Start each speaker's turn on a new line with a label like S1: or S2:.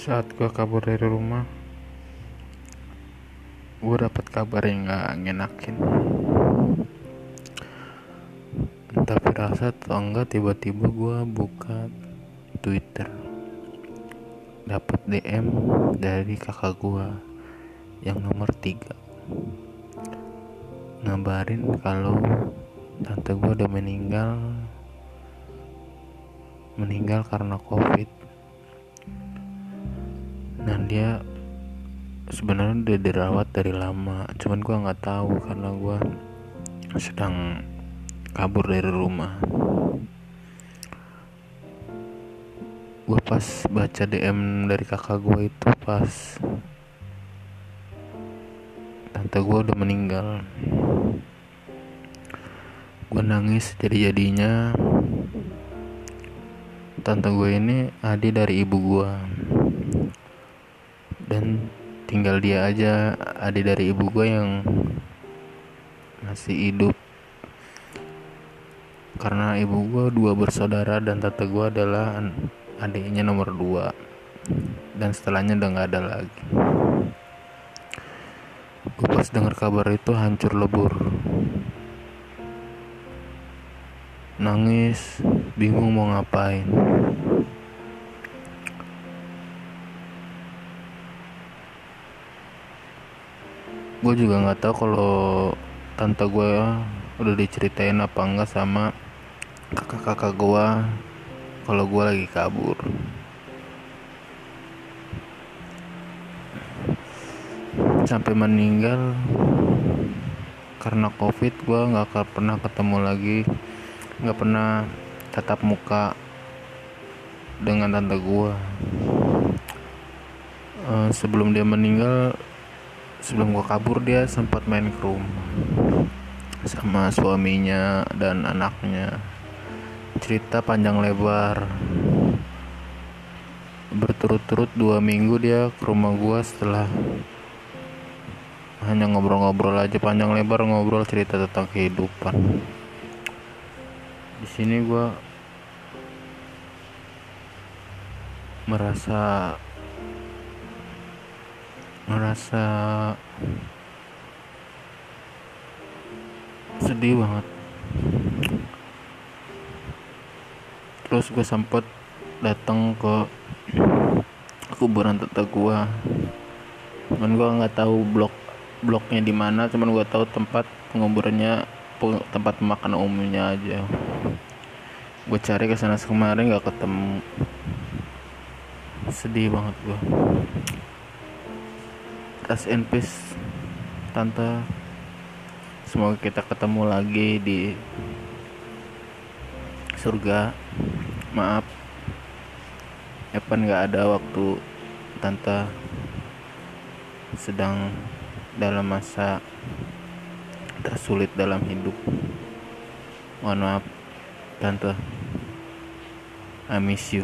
S1: saat gue kabur dari rumah gue dapat kabar yang gak ngenakin. Entah firasat atau enggak tiba-tiba gue buka twitter. Dapat DM dari kakak gue yang nomor tiga. Ngabarin kalau tante gue udah meninggal meninggal karena covid dan dia sebenarnya udah dirawat dari lama. Cuman gue nggak tahu karena gue sedang kabur dari rumah. Gue pas baca DM dari kakak gue itu pas tante gue udah meninggal. Gue nangis jadi jadinya tante gue ini adik dari ibu gue dan tinggal dia aja adik dari ibu gue yang masih hidup. Karena ibu gue dua bersaudara dan tante gue adalah adiknya nomor dua. Dan setelahnya udah nggak ada lagi. Gue pas dengar kabar itu hancur lebur. Nangis bingung mau ngapain gue juga nggak tahu kalau tante gue udah diceritain apa enggak sama kakak-kakak gue kalau gue lagi kabur. Sampai meninggal karena covid gue nggak pernah ketemu lagi nggak pernah tatap muka dengan tante gue uh, sebelum dia meninggal sebelum gue kabur dia sempat main ke rumah sama suaminya dan anaknya. Cerita panjang lebar. Berturut-turut dua minggu dia ke rumah gue setelah hanya ngobrol-ngobrol aja panjang lebar ngobrol cerita tentang kehidupan. Di sini gue merasa merasa sedih banget. Terus gue sempet datang ke kuburan tante gue cuman gue nggak tahu blok bloknya di mana cuman gue tahu tempat penguburannya tempat makan umumnya aja. Gue cari ke sana kemarin nggak ketemu. Sedih banget gue rest in peace tante. Semoga kita ketemu lagi di surga. Maaf Evan gak ada waktu tante sedang dalam masa tersulit dalam hidup. Mohon maaf tante. I miss you